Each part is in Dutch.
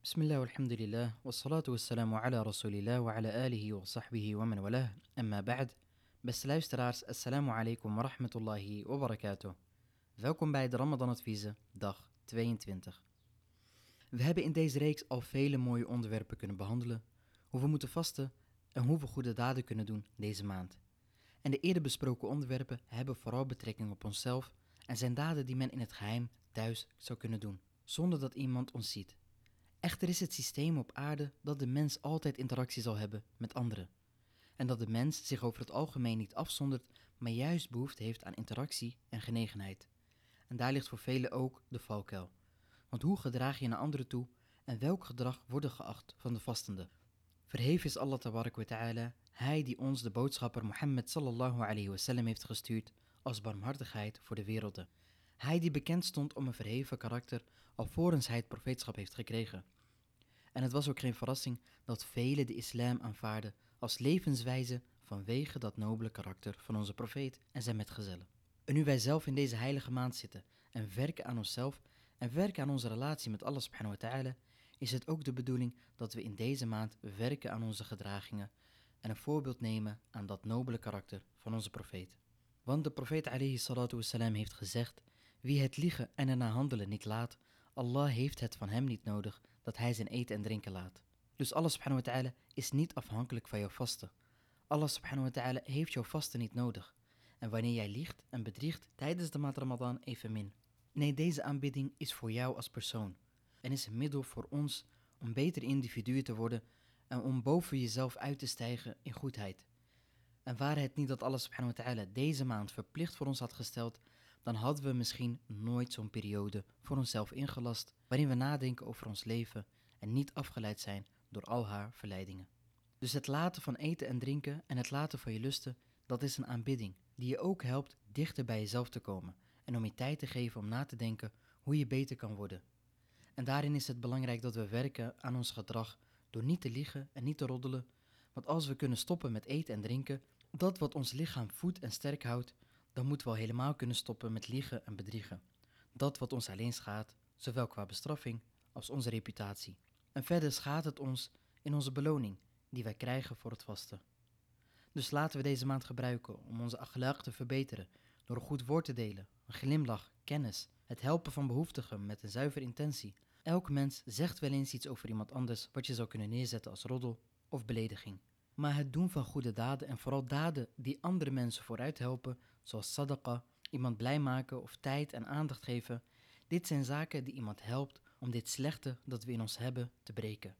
Bismillah walhamdulillah, wassalatu wassalamu ala rasulillah wa ala alihi wa sahbihi wa man walah, amma ba'd. Beste luisteraars, assalamu alaikum wa rahmatullahi wa barakatuh. Welkom bij de Ramadan Adviezen, dag 22. We hebben in deze reeks al vele mooie onderwerpen kunnen behandelen, hoe we moeten vasten en hoe we goede daden kunnen doen deze maand. En de eerder besproken onderwerpen hebben vooral betrekking op onszelf en zijn daden die men in het geheim thuis zou kunnen doen, zonder dat iemand ons ziet. Echter is het systeem op aarde dat de mens altijd interactie zal hebben met anderen. En dat de mens zich over het algemeen niet afzondert, maar juist behoefte heeft aan interactie en genegenheid. En daar ligt voor velen ook de valkuil. Want hoe gedraag je naar anderen toe en welk gedrag wordt geacht van de vastende? Verheven is Allah wa ta'ala, hij die ons de boodschapper Mohammed sallallahu alayhi wasallam heeft gestuurd als barmhartigheid voor de werelden. Hij die bekend stond om een verheven karakter alvorens hij het profeetschap heeft gekregen. En het was ook geen verrassing dat velen de islam aanvaarden als levenswijze vanwege dat nobele karakter van onze profeet en zijn metgezellen. En nu wij zelf in deze heilige maand zitten en werken aan onszelf en werken aan onze relatie met Allah subhanahu wa ta'ala, is het ook de bedoeling dat we in deze maand werken aan onze gedragingen en een voorbeeld nemen aan dat nobele karakter van onze profeet. Want de profeet alayhi salatu heeft gezegd, wie het liegen en ernaar handelen niet laat, Allah heeft het van hem niet nodig dat hij zijn eten en drinken laat. Dus Allah subhanahu wa ta'ala is niet afhankelijk van jouw vasten. Allah subhanahu wa ta'ala heeft jouw vasten niet nodig. En wanneer jij liegt en bedriegt tijdens de maand Ramadan evenmin. Nee, deze aanbidding is voor jou als persoon. En is een middel voor ons om betere individuen te worden en om boven jezelf uit te stijgen in goedheid. En waren het niet dat Allah subhanahu wa ta'ala deze maand verplicht voor ons had gesteld, dan hadden we misschien nooit zo'n periode voor onszelf ingelast, waarin we nadenken over ons leven en niet afgeleid zijn door al haar verleidingen. Dus het laten van eten en drinken en het laten van je lusten, dat is een aanbidding die je ook helpt dichter bij jezelf te komen en om je tijd te geven om na te denken hoe je beter kan worden. En daarin is het belangrijk dat we werken aan ons gedrag door niet te liegen en niet te roddelen, want als we kunnen stoppen met eten en drinken, dat wat ons lichaam voedt en sterk houdt, dan moeten we al helemaal kunnen stoppen met liegen en bedriegen. Dat wat ons alleen schaadt, zowel qua bestraffing als onze reputatie. En verder schaadt het ons in onze beloning die wij krijgen voor het vasten. Dus laten we deze maand gebruiken om onze akhlaq te verbeteren door een goed woord te delen, een glimlach, kennis, het helpen van behoeftigen met een zuivere intentie. Elk mens zegt wel eens iets over iemand anders wat je zou kunnen neerzetten als roddel of belediging. Maar het doen van goede daden en vooral daden die andere mensen vooruit helpen, zoals sadaqa, iemand blij maken of tijd en aandacht geven, dit zijn zaken die iemand helpt om dit slechte dat we in ons hebben te breken.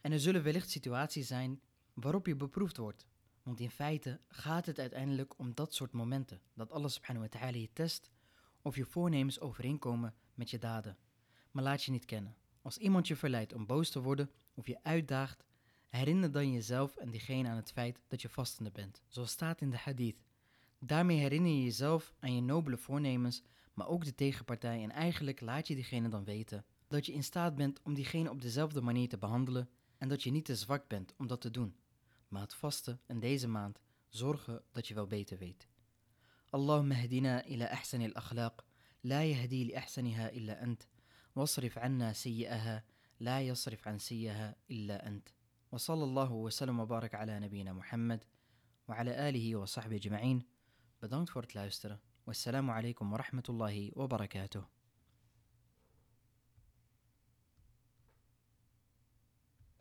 En er zullen wellicht situaties zijn waarop je beproefd wordt, want in feite gaat het uiteindelijk om dat soort momenten, dat Allah subhanahu wa ta'ala je test of je voornemens overeenkomen met je daden. Maar laat je niet kennen. Als iemand je verleidt om boos te worden of je uitdaagt, herinner dan jezelf en diegene aan het feit dat je vastende bent, zoals staat in de hadith. Daarmee herinner je jezelf aan je nobele voornemens, maar ook de tegenpartij en eigenlijk laat je diegene dan weten dat je in staat bent om diegene op dezelfde manier te behandelen en dat je niet te zwak bent om dat te doen. Maar het vasten en deze maand zorgen dat je wel beter weet. Allahumma hadina ila ahsani al-akhlaq, la yahdi li ahsaniha illa ant, wasrif anna sayyi'aha, la yasrif an illa ant. وصلى الله وسلم وبارك على نبينا محمد وعلى آله وصحبه أجمعين. بدونك فورت لايستر والسلام عليكم ورحمة الله وبركاته.